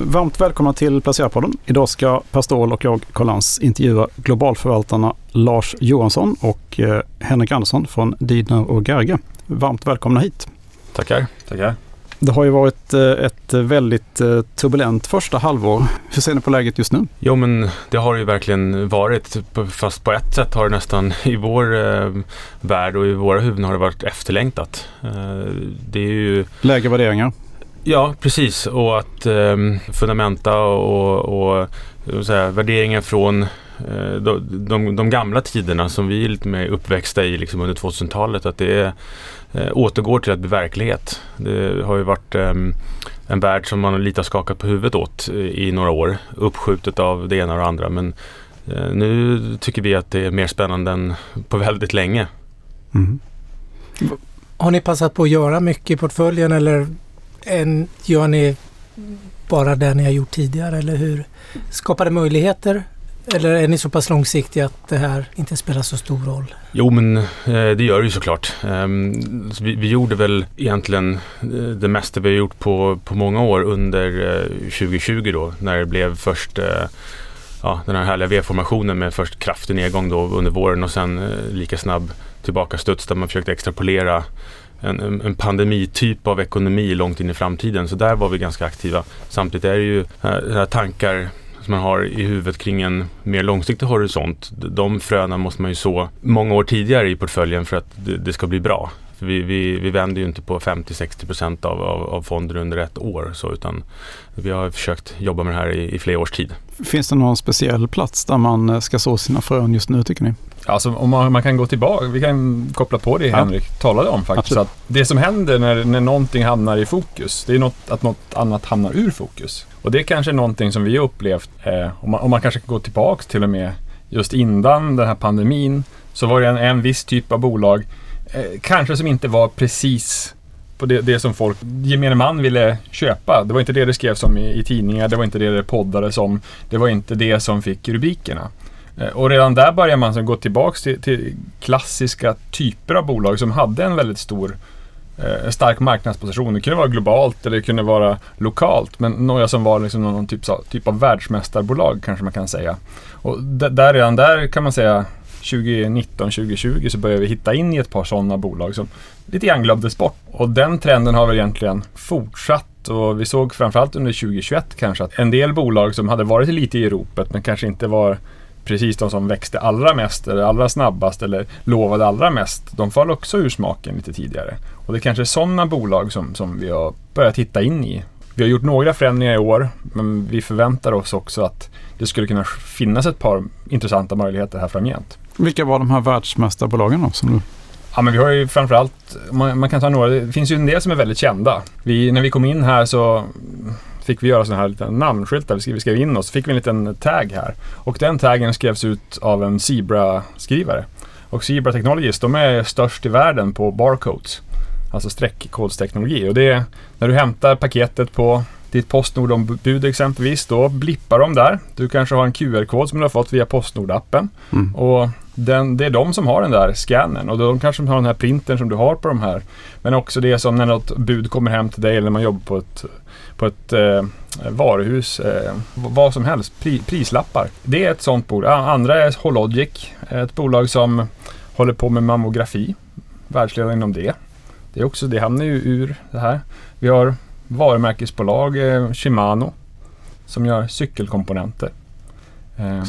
Varmt välkomna till Placerarpodden. Idag ska Per Ståhl och jag, Karl Lans, intervjua globalförvaltarna Lars Johansson och eh, Henrik Andersson från Didner och Gerge. Varmt välkomna hit. Tackar. Tackar. Det har ju varit eh, ett väldigt eh, turbulent första halvår. Hur ser ni på läget just nu? Jo men det har det ju verkligen varit. Fast på ett sätt har det nästan i vår eh, värld och i våra huvuden har det varit efterlängtat. Det är ju... Lägre värderingar? Ja, precis. Och att eh, fundamenta och, och, säga, värderingar från eh, de, de, de, gamla tiderna som vi är lite mer uppväxta i liksom under 2000-talet. Att det är, eh, återgår till att bli verklighet. Det har ju varit eh, en värld som man lite har skakat på huvudet åt i några år. Uppskjutet av det ena och det andra. Men eh, nu tycker vi att det är mer spännande än på väldigt länge. Mm. Har ni passat på att göra mycket i portföljen eller än gör ni bara det ni har gjort tidigare eller hur? Skapar det möjligheter eller är ni så pass långsiktiga att det här inte spelar så stor roll? Jo men eh, det gör det ju såklart. Ehm, så vi, vi, gjorde väl egentligen eh, det mesta vi har gjort på, på många år under eh, 2020 då när det blev först eh, ja, den här härliga V-formationen med först kraftig nedgång då under våren och sen eh, lika snabb tillbaka studs där man försökte extrapolera en, en pandemityp av ekonomi långt in i framtiden. Så där var vi ganska aktiva. Samtidigt är det ju här tankar som man har i huvudet kring en mer långsiktig horisont. De fröna måste man ju så många år tidigare i portföljen för att det, det ska bli bra. För vi, vi, vi vänder ju inte på 50-60% av, av, av, fonder under ett år. Så, utan vi har försökt jobba med det här i, i flera års tid. Finns det någon speciell plats där man ska så sina frön just nu tycker ni? Alltså om man, man, kan gå tillbaka, vi kan koppla på det Henrik ja. talade om faktiskt. Att det som händer när, när någonting hamnar i fokus, det är något, att något annat hamnar ur fokus. Och det är kanske någonting som vi har upplevt, eh, om, man, om man kanske kan gå tillbaka till och med just innan den här pandemin, så var det en, en viss typ av bolag, eh, Eh, kanske som inte var precis på det, det, som folk, gemene man ville köpa. Det var inte det det skrevs om i, i tidningar, det var inte det det poddades om, det var inte det som fick rubrikerna. Eh, och redan där börjar man gå tillbaka till, till, klassiska typer av bolag som hade en väldigt stor eh, stark marknadsposition. Det kunde vara globalt eller det kunde vara lokalt. Men några som var liksom någon typ, typ av världsmästarbolag kanske man kan säga. Och där, redan där kan man säga 2019, 2020 så började vi hitta in i ett par sådana bolag som lite grann glömdes bort. Och den trenden har väl egentligen fortsatt och vi såg framförallt under 2021 kanske att en del bolag som hade varit lite i ropet men kanske inte var precis de som växte allra mest eller allra snabbast eller lovade allra mest, de föll också ur smaken lite tidigare. Och det är kanske sådana bolag som, som vi har börjat titta in i. Vi har gjort några förändringar i år, men vi förväntar oss också att det skulle kunna finnas ett par intressanta möjligheter här framgent. Vilka var de här världsmästarbolagen då? Som du... Ja, men vi har ju framförallt, man, man kan ta några, det finns ju en del som är väldigt kända. Vi, när vi kom in här så fick vi göra sådana här liten namnskyltar. Vi skrev, vi skrev in oss, så fick vi en liten tag här. Och den taggen skrevs ut av en Zebra-skrivare. Och Zebra Technologies, de är störst i världen på barcodes. Alltså streckkodsteknologi. Och det är när du hämtar paketet på ditt Postnord-ombud exempelvis, då blippar de där. Du kanske har en QR-kod som du har fått via Postnord-appen. Mm. Och den, det är de som har den där scannen och de kanske har den här printern som du har på de här. Men också det som när något bud kommer hem till dig eller när man jobbar på ett på ett eh, varuhus, eh, vad som helst, pri, prislappar. Det är ett sånt bolag. Andra är Hologic, ett bolag som håller på med mammografi, världsledande inom det. Det, är också, det hamnar ju ur det här. Vi har varumärkesbolag, eh, Shimano, som gör cykelkomponenter. Eh,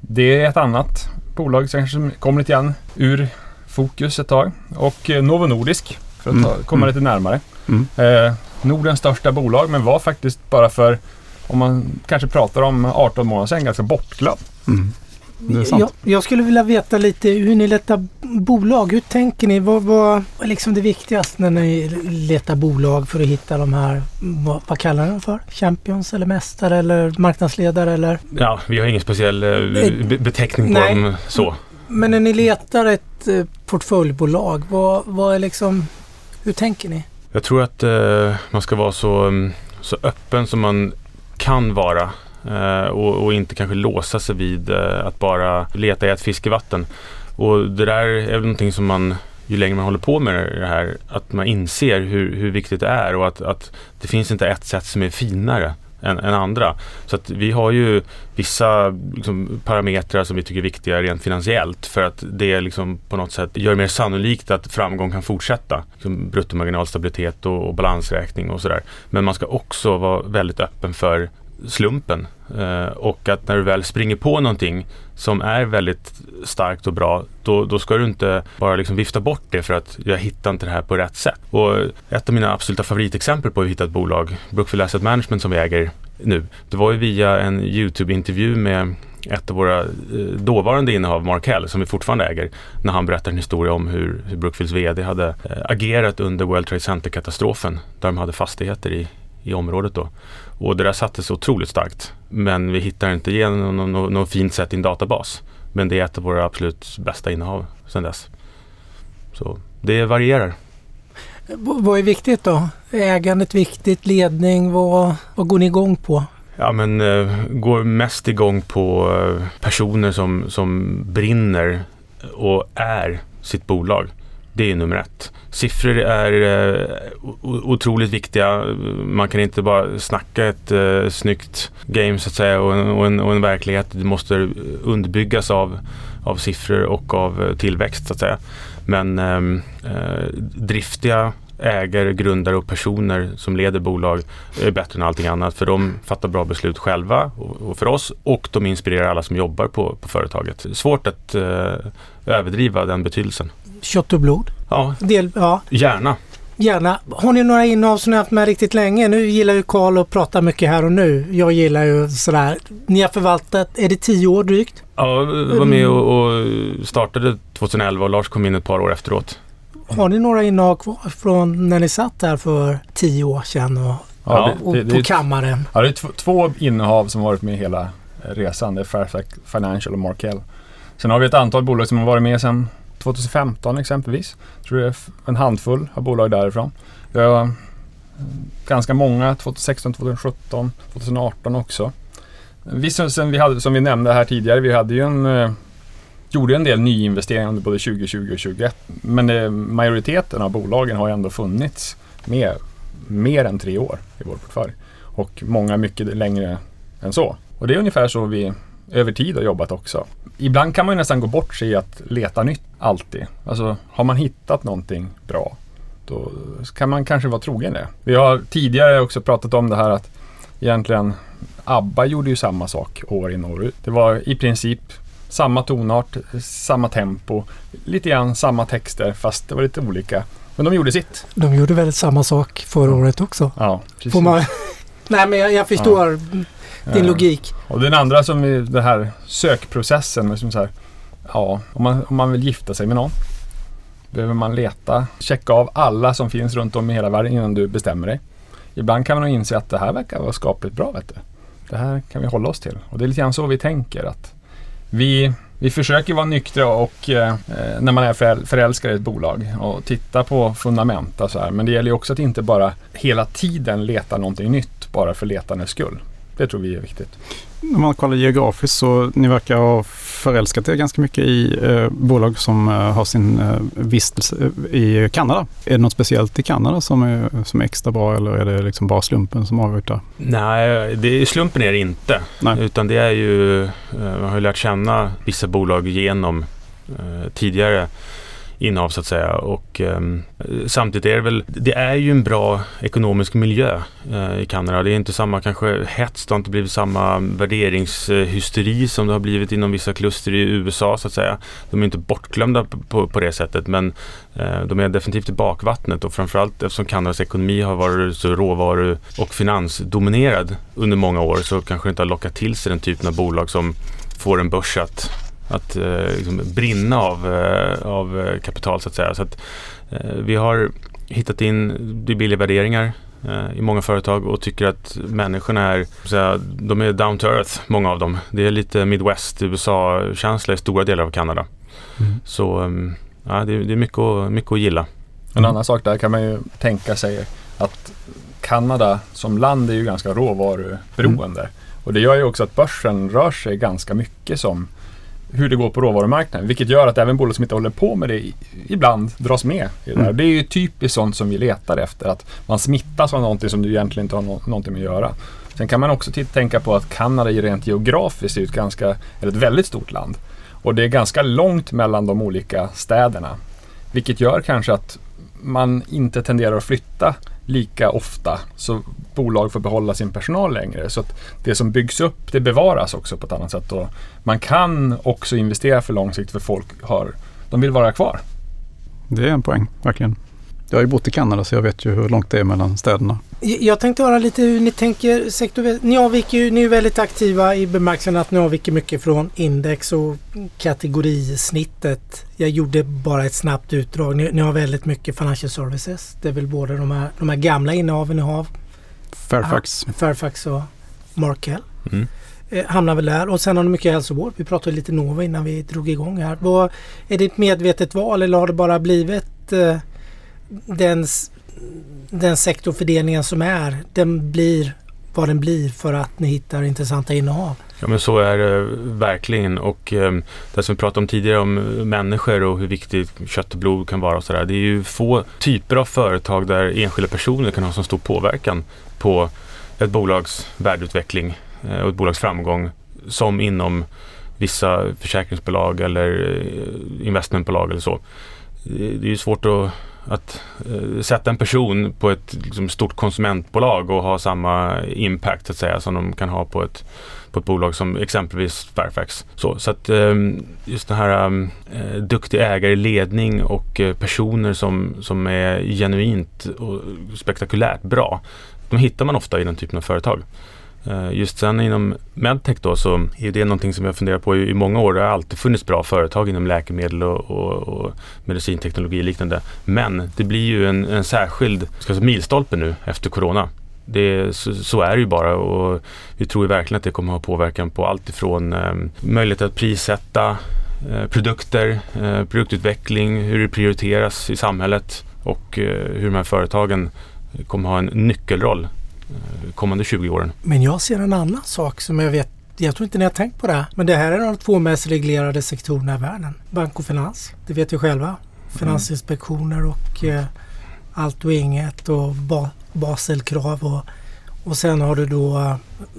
det är ett annat bolag som kommer lite grann ur fokus ett tag. Och eh, Novo Nordisk, för att ta, mm. komma mm. lite närmare. Mm. Eh, Nordens största bolag men var faktiskt bara för, om man kanske pratar om 18 månader sedan, ganska bortglömd. Mm. Jag, jag, skulle vilja veta lite hur ni letar bolag. Hur tänker ni? Vad, är liksom det viktigaste när ni letar bolag för att hitta de här, vad, vad kallar ni dem för? Champions eller mästare eller marknadsledare eller? Ja, vi har ingen speciell eh, be beteckning på Nej. dem så. Men när ni letar ett eh, portföljbolag, vad, vad är liksom, hur tänker ni? Jag tror att eh, man ska vara så, mm, så öppen som man kan vara Eh, och, och, inte kanske låsa sig vid eh, att bara leta i ett fiskevatten. Och det där är väl någonting som man ju längre man håller på med det här, att man inser hur, hur viktigt det är och att, att det finns inte ett sätt som är finare än, än andra. Så att vi har ju vissa liksom, parametrar som vi tycker är viktiga rent finansiellt för att det liksom på något sätt gör det mer sannolikt att framgång kan fortsätta. Liksom bruttomarginalstabilitet och, och balansräkning och sådär. Men man ska också vara väldigt öppen för slumpen. Eh, och att när du väl springer på någonting som är väldigt starkt och bra, då, då ska du inte bara liksom vifta bort det för att jag hittar inte det här på rätt sätt. Och ett av mina absoluta favoritexempel på att hitta ett bolag, Brookfield Asset Management som vi äger nu, det var ju via en YouTube-intervju med ett av våra eh, dåvarande innehav, Mark Hell, som vi fortfarande äger, när han berättar en historia om hur, hur Brookfields VD hade eh, agerat under World Trade Center-katastrofen, där de hade fastigheter i, i området då. Och det där sattes otroligt starkt. Men vi hittar inte igenom något, något, något fint sätt i en databas. Men det är ett av våra absolut bästa innehav sedan dess. Så det varierar. vad är viktigt då? Ägandet viktigt, ledning, vad, vad går ni igång på? Ja men eh, går mest igång på eh, personer som, som brinner och är sitt bolag. Det är nummer ett. Siffror är eh, otroligt viktiga. Man kan inte bara snacka ett eh, snyggt game så att säga och en, och en, och en verklighet. Det måste underbyggas av, av siffror och av eh, tillväxt så att säga. Men ehm, eh, driftiga ägare, grundare och personer som leder bolag är bättre än allting annat. För de fattar bra beslut själva och, och för oss och de inspirerar alla som jobbar på, på företaget. Svårt att eh, överdriva den betydelsen. Kött och blod? Ja, Del, ja. gärna. Gärna. Har ni några innehav som ni har haft med riktigt länge? Nu gillar ju Karl att prata mycket här och nu. Jag gillar ju sådär. Ni har förvaltat, är det tio år drygt? Ja, var med och, och startade 2011 och Lars kom in ett par år efteråt. Har ni några innehav kvar från när ni satt där för tio år sedan och, Ja, och det, det, på det, kammaren? ja, det är två innehav som varit med hela resan. Det är Fairfax Financial och Markel. Sen har vi ett antal bolag som har varit med sedan 2015 exempelvis. Jag tror det är en handfull av bolag därifrån. Vi har eh, ganska många 2016, 2017, 2018 också. Vissa eh, sen vi hade, som vi nämnde här tidigare, vi hade ju en eh, gjorde en del nyinvesteringar under både 2020 och 2021. Men eh, majoriteten av bolagen har ändå funnits med mer än tre år i vår portfölj. Och många mycket längre än så. Och det är ungefär så vi över tid har jobbat också. Ibland kan man ju nästan gå bort sig i att leta nytt alltid. Alltså har man hittat någonting bra då kan man kanske vara trogen det. Vi har tidigare också pratat om det här att egentligen ABBA gjorde ju samma sak år in och år ut. Det var i princip samma tonart, samma tempo, lite grann samma texter fast det var lite olika. Men de gjorde sitt. De gjorde väl samma sak förra året också? Ja, precis. Man... Nej men jag, jag förstår din Eh, logik. Och den andra som är den här sökprocessen. Med som så här, ja, om man, om man vill gifta sig med någon. Behöver man leta, checka av alla som finns runt om i hela världen innan du bestämmer dig. Ibland kan man nog inse att det här verkar vara skapligt bra. Vet du. Det här kan vi hålla oss till. Och det är lite grann så vi tänker. att Vi, vi försöker vara nyktra och eh, när man är föräl- förälskad i ett bolag och titta på fundamenta så här. Men det gäller också att inte bara hela tiden leta någonting nytt bara för letandets skull. Det tror vi är viktigt. När man kollar geografiskt så ni verkar ha förälskat er ganska mycket i eh, bolag som eh, har sin eh, vistelse eh, i Kanada. Är det något speciellt i Kanada som är, som är extra bra eller är det liksom bara slumpen som avgjort där? Nej, det, slumpen är det inte. Nej. Utan det är ju, eh, man har ju lärt känna vissa bolag genom eh, tidigare innehav så att säga. Och eh, samtidigt är det väl, det är ju en bra ekonomisk miljö eh, i Kanada. Det är inte samma kanske hets, det har inte blivit samma värderingshysteri som det har blivit inom vissa kluster i USA så att säga. De är inte bortglömda på, på, på det sättet men eh, de är definitivt i bakvattnet och framförallt eftersom Kanadas ekonomi har varit så råvaru och finansdominerad under många år så kanske det inte har lockat till sig den typen av bolag som får en börs att att eh, liksom brinna av, eh, av eh, kapital så att säga. Så att, vi har hittat in billiga värderingar i många företag och tycker att människorna är, säga, de är down to earth, många av dem. Det är lite Midwest, USA-känsla i stora delar av Kanada. Så eh, ja, det, är- mycket att, mycket att gilla. En annan sak där kan man ju tänka sig att Kanada som land är ju ganska råvaruberoende. Och det gör ju också att börsen rör sig ganska mycket som hur det går på råvarumarknaden. Vilket gör att även bolag som inte håller på med det ibland dras med i det. Mm. Det är ju typiskt sånt som vi letar efter. Att man smittas av någonting som du egentligen inte har nå- någonting med att göra. Sen kan man också tänka på att Kanada rent geografiskt är ett, ganska, är ett väldigt stort land. Och det är ganska långt mellan de olika städerna. Vilket gör kanske att man inte tenderar att flytta lika ofta så bolag får behålla sin personal längre. Så att det som byggs upp det bevaras också på ett annat sätt. Och man kan också investera för lång sikt för folk har, de vill vara kvar. Det är en poäng, verkligen. Jag har ju bott i Kanada så jag vet ju hur långt det är mellan städerna. Jag tänkte höra lite hur ni tänker sektor. Ni avviker ju, ni är väldigt aktiva i bemärkelsen att ni avviker mycket från index och kategorisnittet. Jag gjorde bara ett snabbt utdrag. Ni, ni har väldigt mycket financial services. Det är väl både de här, de här gamla innehaven ni har. Fairfax. Ah, Fairfax och Markel. Mm. Eh, hamnar väl där. Och sen har ni mycket hälsovård. Vi pratade lite Nova innan vi drog igång här. Vad, är det ett medvetet val eller har det bara blivit eh, den, den sektorfördelningen som är, den blir vad den blir för att ni hittar intressanta innehav. Ja men så är det verkligen och eh, det som vi pratade om tidigare om människor och hur viktigt kött och blod kan vara och sådär. Det är ju få typer av företag där enskilda personer kan ha så stor påverkan på ett bolags värdeutveckling eh, och ett bolags framgång som inom vissa försäkringsbolag eller eh, investmentbolag eller så. Det är ju svårt att att eh, sätta en person på ett liksom, stort konsumentbolag och ha samma impact att säga som de kan ha på ett, på ett bolag som exempelvis Fairfax. Så, så att eh, just den här ehm, eh, duktig ägare, ledning och eh, personer som, som är genuint och spektakulärt bra. De hittar man ofta i den typen av företag. Eh, just sen inom medtech då så är det någonting som jag funderar på i, många år. Det har alltid funnits bra företag inom läkemedel och, och, och medicinteknologi och liknande. Men det blir ju en, en särskild ska säga, milstolpe nu efter corona. Det, så, så, är det ju bara och vi tror ju verkligen att det kommer att ha påverkan på allt ifrån eh, möjlighet att prissätta eh, produkter, eh, produktutveckling, hur det prioriteras i samhället och eh, hur de här företagen kommer ha en nyckelroll Eh, kommande 20 åren. Men jag ser en annan sak som jag vet jag tror inte ni har tänkt på det. Men det här är de två mest reglerade sektorerna i världen. Bank och finans. Det vet ju själva. Finansinspektioner och eh, allt och inget och ba Baselkrav och och sen har du då uh,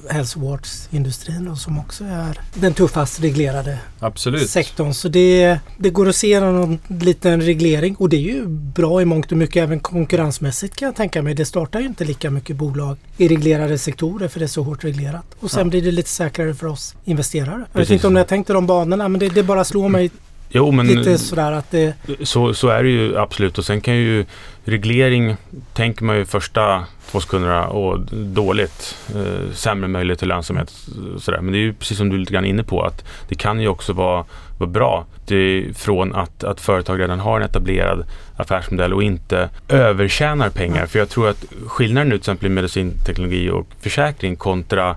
hälsovårdsindustrin som också är den tuffast reglerade Absolut. sektorn. Så det, det går att se någon liten reglering och det är ju bra i mångt och mycket även konkurrensmässigt kan jag tänka mig. Det startar ju inte lika mycket bolag i reglerade sektorer för det är så hårt reglerat. Och sen ja. blir det lite säkrare för oss investerare. Jag vet inte om ni har tänkt de banorna men det, det bara slår mig Jo, men lite sådär att det... Så, så är det ju absolut och sen kan ju reglering, tänker man ju första två sekunderna och dåligt, eh, sämre möjlighet till lönsamhet. Sådär. Men det är ju precis som du är lite grann inne på att det kan ju också vara, vara bra det från att, att företag redan har en etablerad affärsmodell och inte övertjänar pengar. Mm. För jag tror att skillnaden nu till exempel i medicinteknologi och försäkring kontra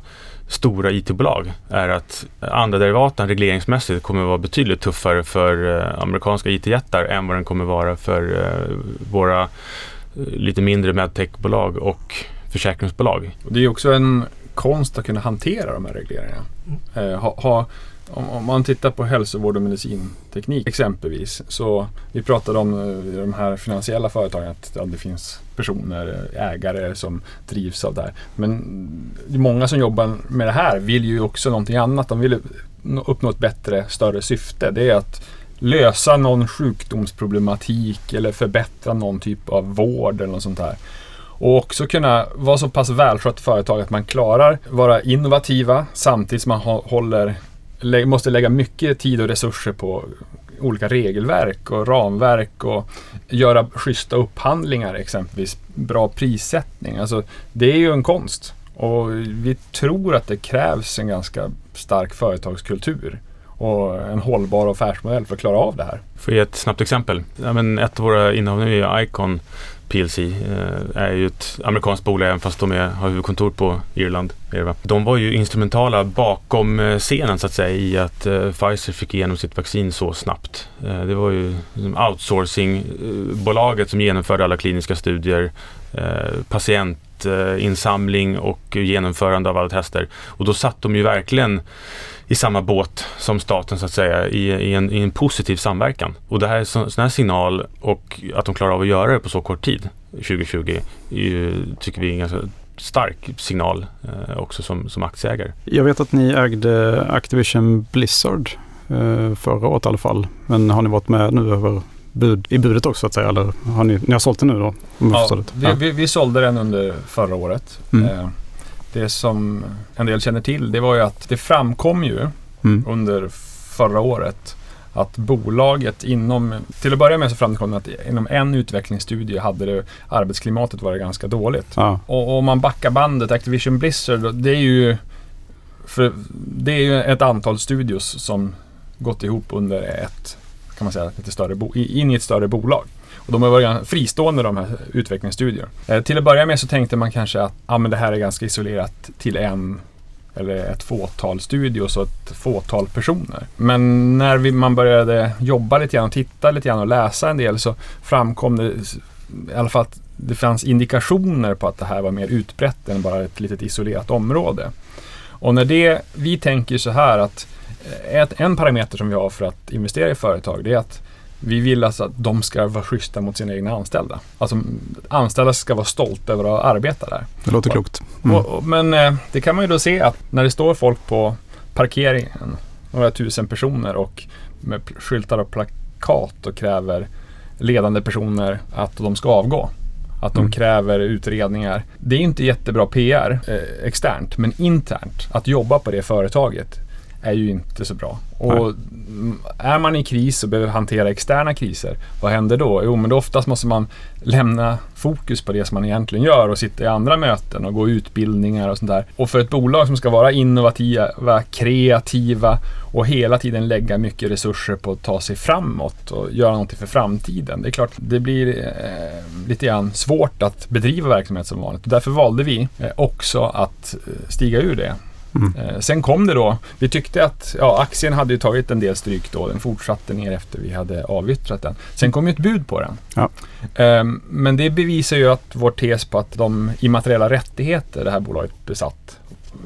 stora IT-bolag är att andra derivaten regleringsmässigt kommer att vara betydligt tuffare för eh, amerikanska IT-jättar än vad den kommer vara för eh, våra eh, lite mindre medtechbolag och försäkringsbolag. Det är också en konst att kunna hantera de här regleringarna. Ha, ha om, om, man tittar på hälsovård och medicinteknik exempelvis. Så vi pratade om eh, de här finansiella företagen att ja, det finns personer, eh, ägare som drivs av det här. Men många som jobbar med det här vill ju också någonting annat. De vill uppnå ett bättre, större syfte. Det är att lösa någon sjukdomsproblematik eller förbättra någon typ av vård eller något sånt där. Och också kunna vara så pass välskött företag att man klarar vara innovativa samtidigt som man håller måste lägga mycket tid och resurser på olika regelverk och ramverk och göra schyssta upphandlingar exempelvis. Bra prissättning. Alltså, det är ju en konst. Och vi tror att det krävs en ganska stark företagskultur och en hållbar affärsmodell för att klara av det här. Får jag ge ett snabbt exempel? Ja, men ett av våra innehav nu är Icon PLC eh, är ju ett amerikanskt bolag även fast de är, har huvudkontor på Irland. De var ju instrumentala bakom eh, scenen så att säga i att eh, Pfizer fick igenom sitt vaccin så snabbt. Eh, det var ju outsourcingbolaget eh, som genomförde alla kliniska studier, Eh, patientinsamling och genomförande av alla tester. Och då satt de ju verkligen i samma båt som staten så att säga i, i, en, i en, positiv samverkan. Och det här är en sån här signal och att de klarar av att göra det på så kort tid, 2020, ju, tycker vi är en ganska stark signal eh, också som, som aktieägare. Jag vet att ni ägde Activision Blizzard eh, förra året i alla fall. Men har ni varit med nu över bud, i budet också så att säga? Eller har ni, ni har sålt den nu då? Ja, vi, det. vi, vi sålde den under förra året. Mm. Eh, Det som en del känner till det var ju att det framkom ju Mm. under förra året att bolaget inom, till att börja med så framkom det att inom en utvecklingsstudie hade det, arbetsklimatet varit ganska dåligt. Ja. Och om man backar bandet, Activision Blizzard, det är ju för det är ju ett antal studios som gått ihop under ett, kan man säga, lite större bo, in i ett större bolag. Och de har varit ganska fristående de här utvecklingsstudierna. Eh, till att börja med så tänkte man kanske att ah, men det här är ganska isolerat till en eller ett fåtal studios och ett fåtal personer. Men när vi, man började jobba lite grann och titta lite grann och läsa en del så framkom det i alla fall att det fanns indikationer på att det här var mer utbrett än bara ett litet isolerat område. Och när det, vi tänker så här att ett, en parameter som vi har för att investera i företag det är att vi vill alltså att de ska vara schyssta mot sina egna anställda. Alltså anställda ska vara stolta över att arbeta där. Det låter klokt. Mm. Och, och, men eh, det kan man ju då se att när det står folk på parkeringen, några tusen personer och med skyltar och plakat och kräver ledande personer att de ska avgå. Att de Mm. kräver utredningar. Det är inte jättebra PR eh, externt, men internt, att jobba på det företaget är ju inte så bra. Och är man i kris och behöver hantera externa kriser, vad händer då? Jo, men då oftast måste man lämna fokus på det som man egentligen gör och sitta i andra möten och gå utbildningar och sånt där. Och för ett bolag som ska vara innovativa, kreativa och hela tiden lägga mycket resurser på att ta sig framåt och göra någonting för framtiden. Det är klart, det blir eh, lite grann svårt att bedriva verksamhet som vanligt. Därför valde vi eh, också att eh, stiga ur det. Mm. Eh, sen kom det då, vi tyckte att ja, aktien hade tagit en del stryk då, den fortsatte ner efter vi hade avyttrat den. Sen kom ju ett bud på den. Ja. Ehm, men det bevisar ju att vår tes på att de immateriella rättigheter det här bolaget besatt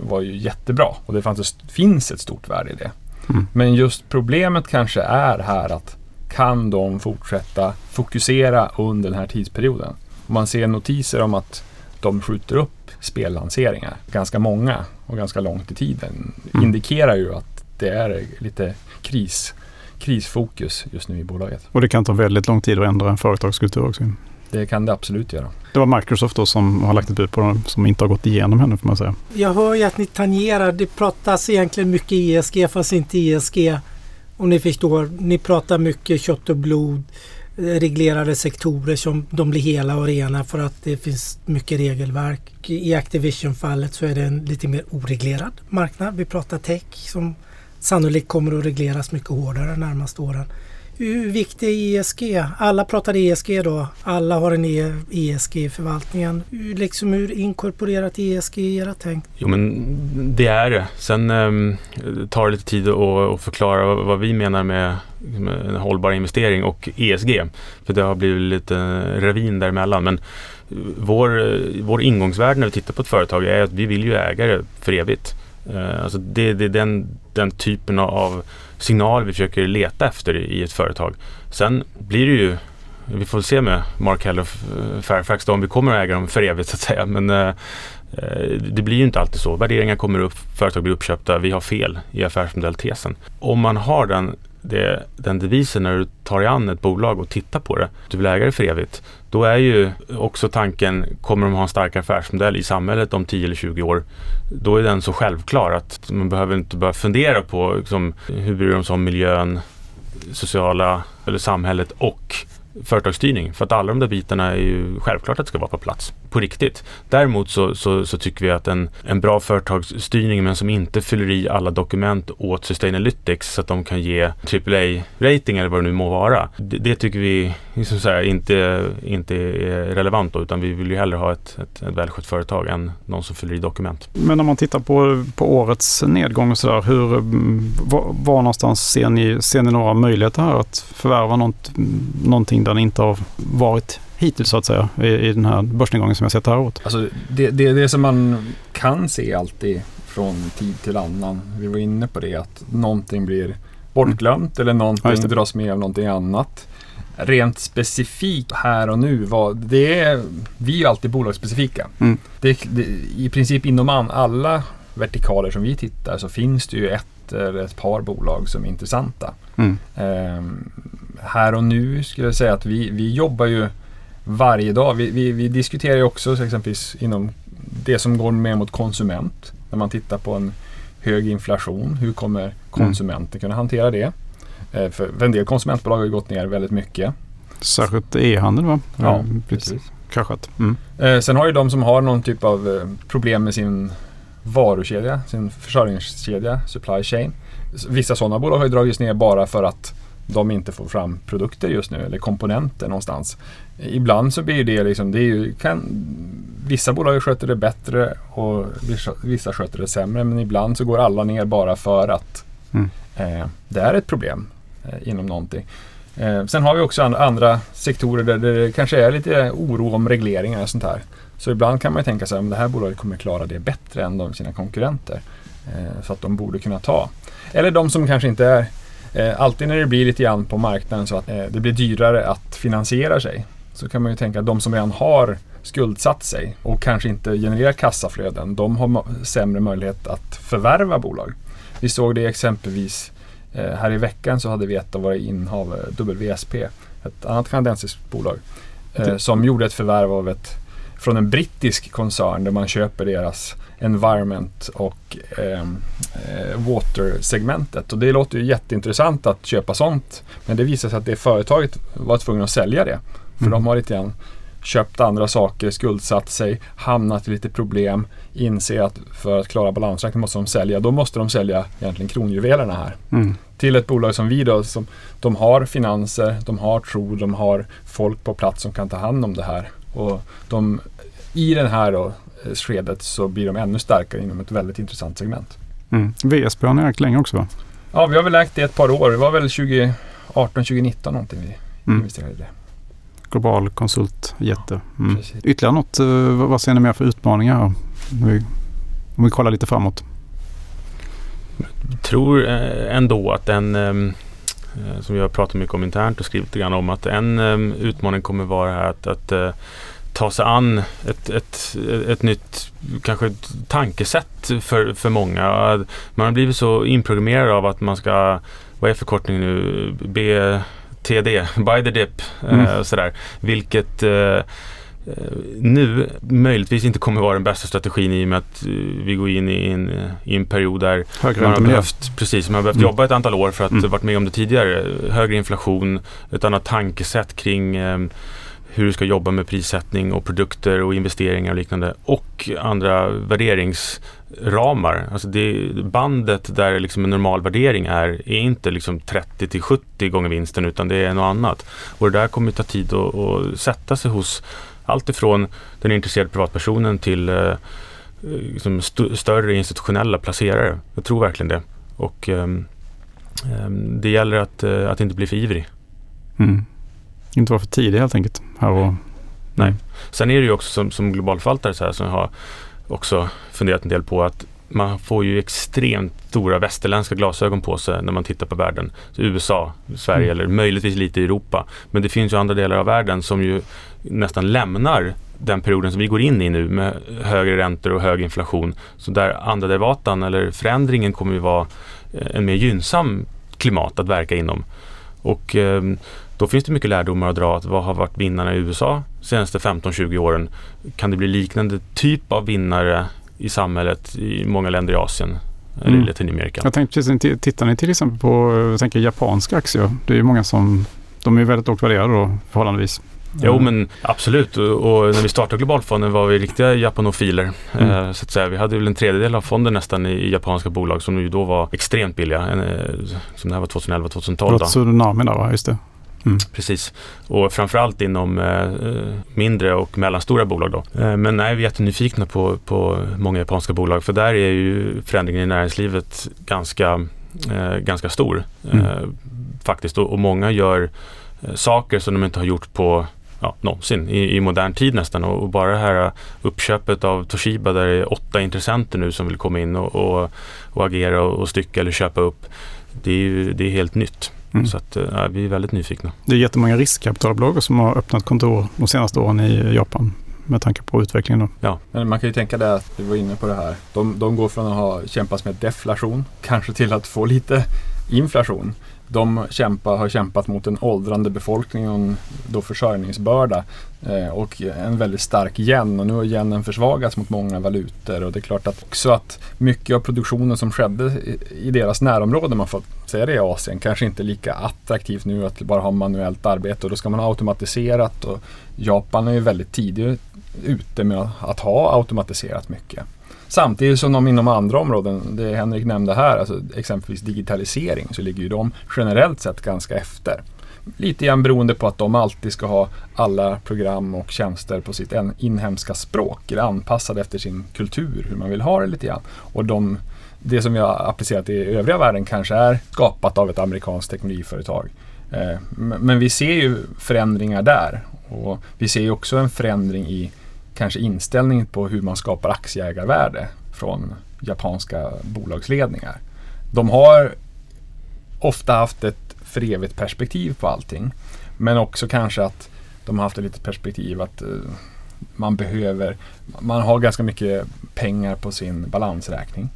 var ju jättebra och det fanns, finns ett stort värde i det. Mm. Men just problemet kanske är här att kan de fortsätta fokusera under den här tidsperioden? Man ser notiser om att de skjuter upp spellanseringar, ganska många och ganska långt i tiden, Mm. indikerar ju att det är lite kris, krisfokus just nu i bolaget. Och det kan ta väldigt lång tid att ändra en företagskultur också. Det kan det absolut göra. Det var Microsoft då som har lagt ett bud på den som inte har gått igenom ännu får man säga. Jag hör ju att ni tangerar, det pratas egentligen mycket ESG fast inte ESG. Om ni förstår, ni pratar mycket kött och blod, reglerade sektorer som de blir hela och rena för att det finns mycket regelverk. I Activision-fallet så är det en lite mer oreglerad marknad. Vi pratar tech som sannolikt kommer att regleras mycket hårdare de närmaste åren. Hur viktig är ESG? Alla pratar ESG då. Alla har en ESG i förvaltningen. Hur, liksom, hur inkorporerat ESG i era tänk? Jo men det är det. Sen ehm, tar det lite tid att, förklara vad, vad vi menar med, med en hållbar investering och ESG. För det har blivit lite ravin däremellan. Men eh, vår, eh, vår ingångsvärde när vi tittar på ett företag är att vi vill ju äga det för evigt. Eh, Alltså det, det är den, den typen av signal vi försöker leta efter i ett företag. Sen blir det ju vi får se med Mark Hell och eh, Fairfax då, om vi kommer att äga dem för evigt så att säga. Men eh, eh, det blir ju inte alltid så. Värderingar kommer upp, företag blir uppköpta, vi har fel i affärsmodelltesen. Om man har den, det, den devisen när du tar dig an ett bolag och tittar på det, du vill äga det för evigt, då är ju också tanken, kommer de ha en stark affärsmodell i samhället om 10 eller 20 år? Då är den så självklar att man behöver inte börja fundera på liksom, hur bryr de sig om miljön, sociala eller samhället och företagsstyrning. För att alla de där bitarna är ju självklart att det ska vara på plats på riktigt. Däremot så, så, så tycker vi att en, en bra företagsstyrning men som inte fyller i alla dokument åt Sustainalytics så att de kan ge AAA-rating eller vad det nu må vara. Det, det tycker vi liksom så här, inte, inte är relevant då, utan vi vill ju hellre ha ett, ett, ett välskött företag än någon som fyller i dokument. Men om man tittar på, på årets nedgång och sådär, hur, var, var någonstans ser ni, ser ni några möjligheter här att förvärva något, någonting där ni inte har varit hittills så att säga i, i den här börsnedgången som jag sett det här året? Alltså det, det, det som man kan se alltid från tid till annan, vi var inne på det, att någonting blir bortglömt eller Ja, någonting det. dras med av någonting annat. rent specifikt här och nu, vad, det är, vi är ju alltid bolagsspecifika. Mm. Det, det, I princip inom alla vertikaler som vi tittar så finns det ju ett eller ett par bolag som är intressanta. Mm. Ehm, här och nu skulle jag säga att vi, vi jobbar ju varje dag. Vi, vi, vi diskuterar ju också så exempelvis inom det som går mer mot konsument. När man tittar på en hög inflation, hur kommer konsumenten kunna hantera det? Eh, För en del konsumentbolag har ju gått ner väldigt mycket. Särskilt e-handel va? Ja, blivit precis. Kraschat. Mm. Eh, Sen har ju de som har någon typ av eh, problem med sin varukedja, sin försörjningskedja, supply chain. Vissa sådana bolag har ju dragits ner bara för att de inte får fram produkter just nu eller komponenter någonstans. Ibland så blir det liksom, det är ju, kan, vissa bolag sköter det bättre och vissa, sköter det sämre men ibland så går alla ner bara för att Mm. eh, det är ett problem eh, inom någonting. Eh, sen har vi också and- andra sektorer där det kanske är lite oro om regleringar och sånt här. Så ibland kan man ju tänka sig att det här bolaget kommer klara det bättre än de sina konkurrenter. Eh, så att de borde kunna ta. Eller de som kanske inte är eh, Alltid när det blir lite grann på marknaden så att eh, det blir dyrare att finansiera sig. Så kan man ju tänka att de som redan har skuldsatt sig och kanske inte genererar kassaflöden. De har sämre möjlighet att förvärva bolag. Vi såg det exempelvis eh, här i veckan så hade vi ett av våra innehav, eh, WSP, ett annat kanadensiskt bolag, eh, Det- som gjorde ett förvärv av ett, från en brittisk koncern där man köper deras environment och ehm, eh, water-segmentet. Och det låter ju jätteintressant att köpa sånt. Men det visade sig att det företaget var tvungen att sälja det. För Mm. de har lite grann köpt andra saker, skuldsatt sig, hamnat i lite problem, inser att för att klara balansräkningen måste de sälja. Då måste de sälja egentligen kronjuvelerna här. Mm. Till ett bolag som vi då, som de har finanser, de har tro, de har folk på plats som kan ta hand om det här. Och de, i den här då, eh, skedet så blir de ännu starkare inom ett väldigt intressant segment. Mm. VSP har ni ägt länge också va? Ja, vi har väl ägt det ett par år. Det var väl 2018, 2019 någonting vi Mm. investerade i det. Global konsultjätte. Mm. Ytterligare något, eh, vad ser ni mer för utmaningar? Om vi, om vi kollar lite framåt. tror eh, ändå att en, ehm, eh, som vi har pratat mycket om internt och skrivit lite grann om, att en ehm, utmaning kommer vara här att, att ta sig an ett, ett, ett nytt kanske tankesätt för, för många. Man har blivit så inprogrammerad av att man ska, vad är förkortningen nu, BTD, buy the dip eh, Mm. och sådär. Vilket eh, eh, nu möjligtvis inte kommer vara den bästa strategin i och med att eh, vi går in i en, i en period där Högre man har behövt, precis, man har behövt Mm. jobba ett antal år för att Mm. varit med om det tidigare. Högre inflation, ett annat tankesätt kring eh, hur du ska jobba med prissättning och produkter och investeringar och liknande. Och andra värderingsramar. Alltså det, bandet där liksom en normal värdering är, är inte liksom 30 till 70 gånger vinsten utan det är något annat. Och det där kommer ta tid att, att sätta sig hos allt ifrån den intresserade privatpersonen till eh, liksom st- större institutionella placerare. Jag tror verkligen det. Och ehm, det gäller att, eh, att inte bli för ivrig. Mm. Inte vara för tidig helt enkelt. Här och, Nej. Sen är det ju också som, som globalförvaltare så här, som har också funderat en del på att man får ju extremt stora västerländska glasögon på sig när man tittar på världen. Så USA, Sverige Mm. eller möjligtvis lite Europa. Men det finns ju andra delar av världen som ju nästan lämnar den perioden som vi går in i nu med högre räntor och hög inflation. Så där andra derivatan eller förändringen kommer ju vara eh, en mer gynnsam klimat att verka inom. Och ehm, då finns det mycket lärdomar att dra. Att vad har varit vinnarna i USA senaste 15-20 åren? Kan det bli liknande typ av vinnare i samhället i många länder i Asien eller Mm. i Latinamerika? Jag tänkte precis, tittar ni till exempel på jag tänker japanska aktier? Det är ju många som, de är väldigt lågt värderade då förhållandevis. Jo men absolut och, och när vi startade Globalfonden var vi riktiga japanofiler. Mm. Eh, så att säga. Vi hade väl en tredjedel av fonden nästan i, i japanska bolag som ju då var extremt billiga. En, eh, som det här var 2011-2012. Det var då. tsunamin där va? Just det. Precis. Och framförallt inom eh, eh, mindre och mellanstora bolag då. Eh, men nej, vi är jättenyfikna på, på många japanska bolag för där är ju förändringen i näringslivet ganska, eh, ganska stor. Mm. Eh, faktiskt. Och, och många gör eh, saker som de inte har gjort på ja, någonsin i, i modern tid nästan. Och, och bara det här uppköpet av Toshiba där det är åtta intressenter nu som vill komma in och, och, och agera och, och stycka eller köpa upp. Det är ju det är helt nytt. Mm. Så att, ja, vi är väldigt nyfikna. Det är jättemånga riskkapitalbolag som har öppnat kontor de senaste åren i Japan med tanke på utvecklingen. Då. Ja. Men man kan ju tänka det att vi var inne på det här. De, de går från att ha kämpat med deflation kanske till att få lite inflation. De kämpa, har kämpat mot en åldrande befolkning och en då försörjningsbörda eh, och en väldigt stark yen och nu har yenen försvagats mot många valutor och det är klart att också att mycket av produktionen som skedde i, i deras närområde, man får säga det i Asien, kanske inte är lika attraktivt nu att bara ha manuellt arbete och då ska man ha automatiserat och Japan är ju väldigt tidigt ute med att ha automatiserat mycket. Samtidigt som de inom andra områden, det Henrik nämnde här, alltså exempelvis digitalisering, så ligger ju de generellt sett ganska efter. Lite grann beroende på att de alltid ska ha alla program och tjänster på sitt inhemska språk, eller anpassade efter sin kultur, hur man vill ha det lite grann. Och de, det som vi har applicerat i övriga världen kanske är skapat av ett amerikanskt teknologiföretag. Eh, men vi ser ju förändringar där och vi ser ju också en förändring i kanske inställningen på hur man skapar aktieägarvärde från japanska bolagsledningar. De har ofta haft ett för evigt perspektiv på allting. Men också kanske att de har haft ett litet perspektiv att eh, man behöver, man har ganska mycket pengar på sin balansräkning.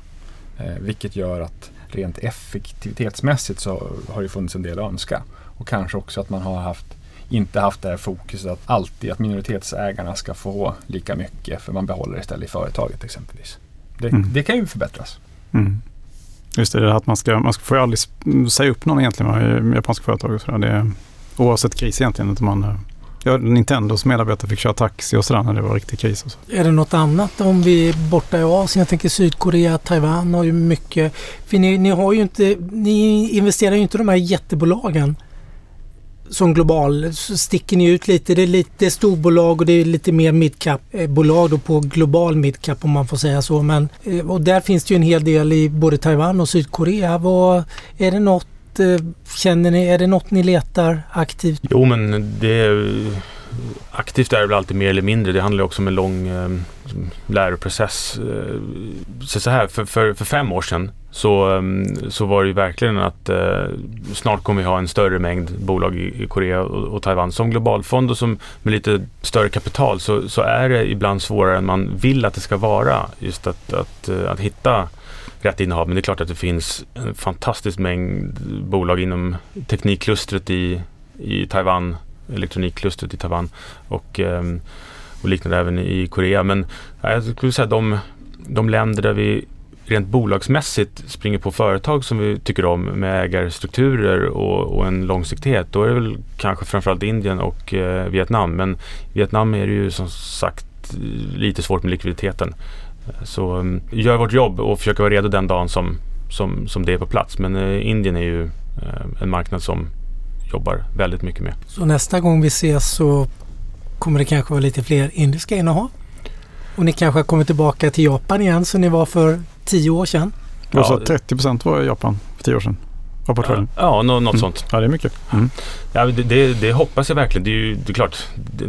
Eh, vilket gör att rent effektivitetsmässigt så har det funnits en del att önska. Och kanske också att man har haft inte haft det här fokuset att alltid att minoritetsägarna ska få lika mycket för man behåller istället i företaget exempelvis. Det, mm. det kan ju förbättras. Mm. Just det, det att man ska, man ska får aldrig säga upp någon egentligen i japanska företag. Och så det, oavsett kris egentligen. Att man, ja, Nintendos medarbetare fick köra taxi och sådär när det var riktig kris. Och så. Är det något annat om vi är borta i Asien? Jag tänker Sydkorea, Taiwan har ju mycket. För ni, ni har ju inte, ni investerar ju inte i de här jättebolagen som global så sticker ni ut lite. Det är lite storbolag och det är lite mer midcap-bolag då på global midcap om man får säga så. Men, eh, och där finns det ju en hel del i både Taiwan och Sydkorea. Vad, är det något, eh, känner ni, är det något ni letar aktivt? Jo men det är, aktivt är det väl alltid mer eller mindre. Det handlar också om en lång eh, läroprocess. Eh, så, så här, för, för, för fem år sedan så, ehm, så var det ju verkligen att eh, snart kommer vi ha en större mängd bolag i, i Korea och, och, Taiwan. Som globalfond och som med lite större kapital så, så är det ibland svårare än man vill att det ska vara. Just att, att, att, att hitta rätt innehav. Men det är klart att det finns en fantastisk mängd bolag inom teknikklustret i, i Taiwan, elektronikklustret i Taiwan och, eh, och liknande även i Korea. Men jag skulle säga de, de länder där vi rent bolagsmässigt springer på företag som vi tycker om med ägarstrukturer och, och en långsiktighet, då är det väl kanske framförallt Indien och eh, Vietnam. Men Vietnam är det ju som sagt lite svårt med likviditeten. Så um, gör vårt jobb och försöker vara redo den dagen som, som, som det är på plats. Men eh, Indien är ju eh, en marknad som jobbar väldigt mycket med. Så nästa gång vi ses så kommer det kanske vara lite fler indiska innehav? Och ni kanske har kommit tillbaka till Japan igen som ni var för tio år sedan. Ja, så 30 procent var i Japan för tio år sedan av portföljen? Ja, ja något mm. sånt. Ja, det är mycket. Mm. Ja, det, det, det, hoppas jag verkligen. Det är ju det är klart, det,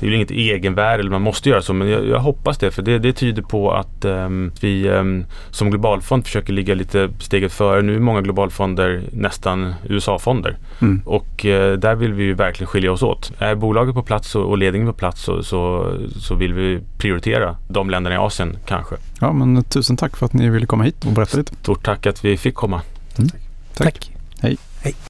det är ju inget egenvärde eller man måste göra så men jag, jag hoppas det för det, det tyder på att um, vi um, som globalfond försöker ligga lite steget före. Nu är många globalfonder nästan USA-fonder mm. och uh, där vill vi ju verkligen skilja oss åt. Är bolaget på plats och, och ledningen på plats så, så, så vill vi prioritera de länderna i Asien kanske. Ja men tusen tack för att ni ville komma hit och berätta lite. Stort tack att vi fick komma. Mm. Tack. Tack. Hej. Hej.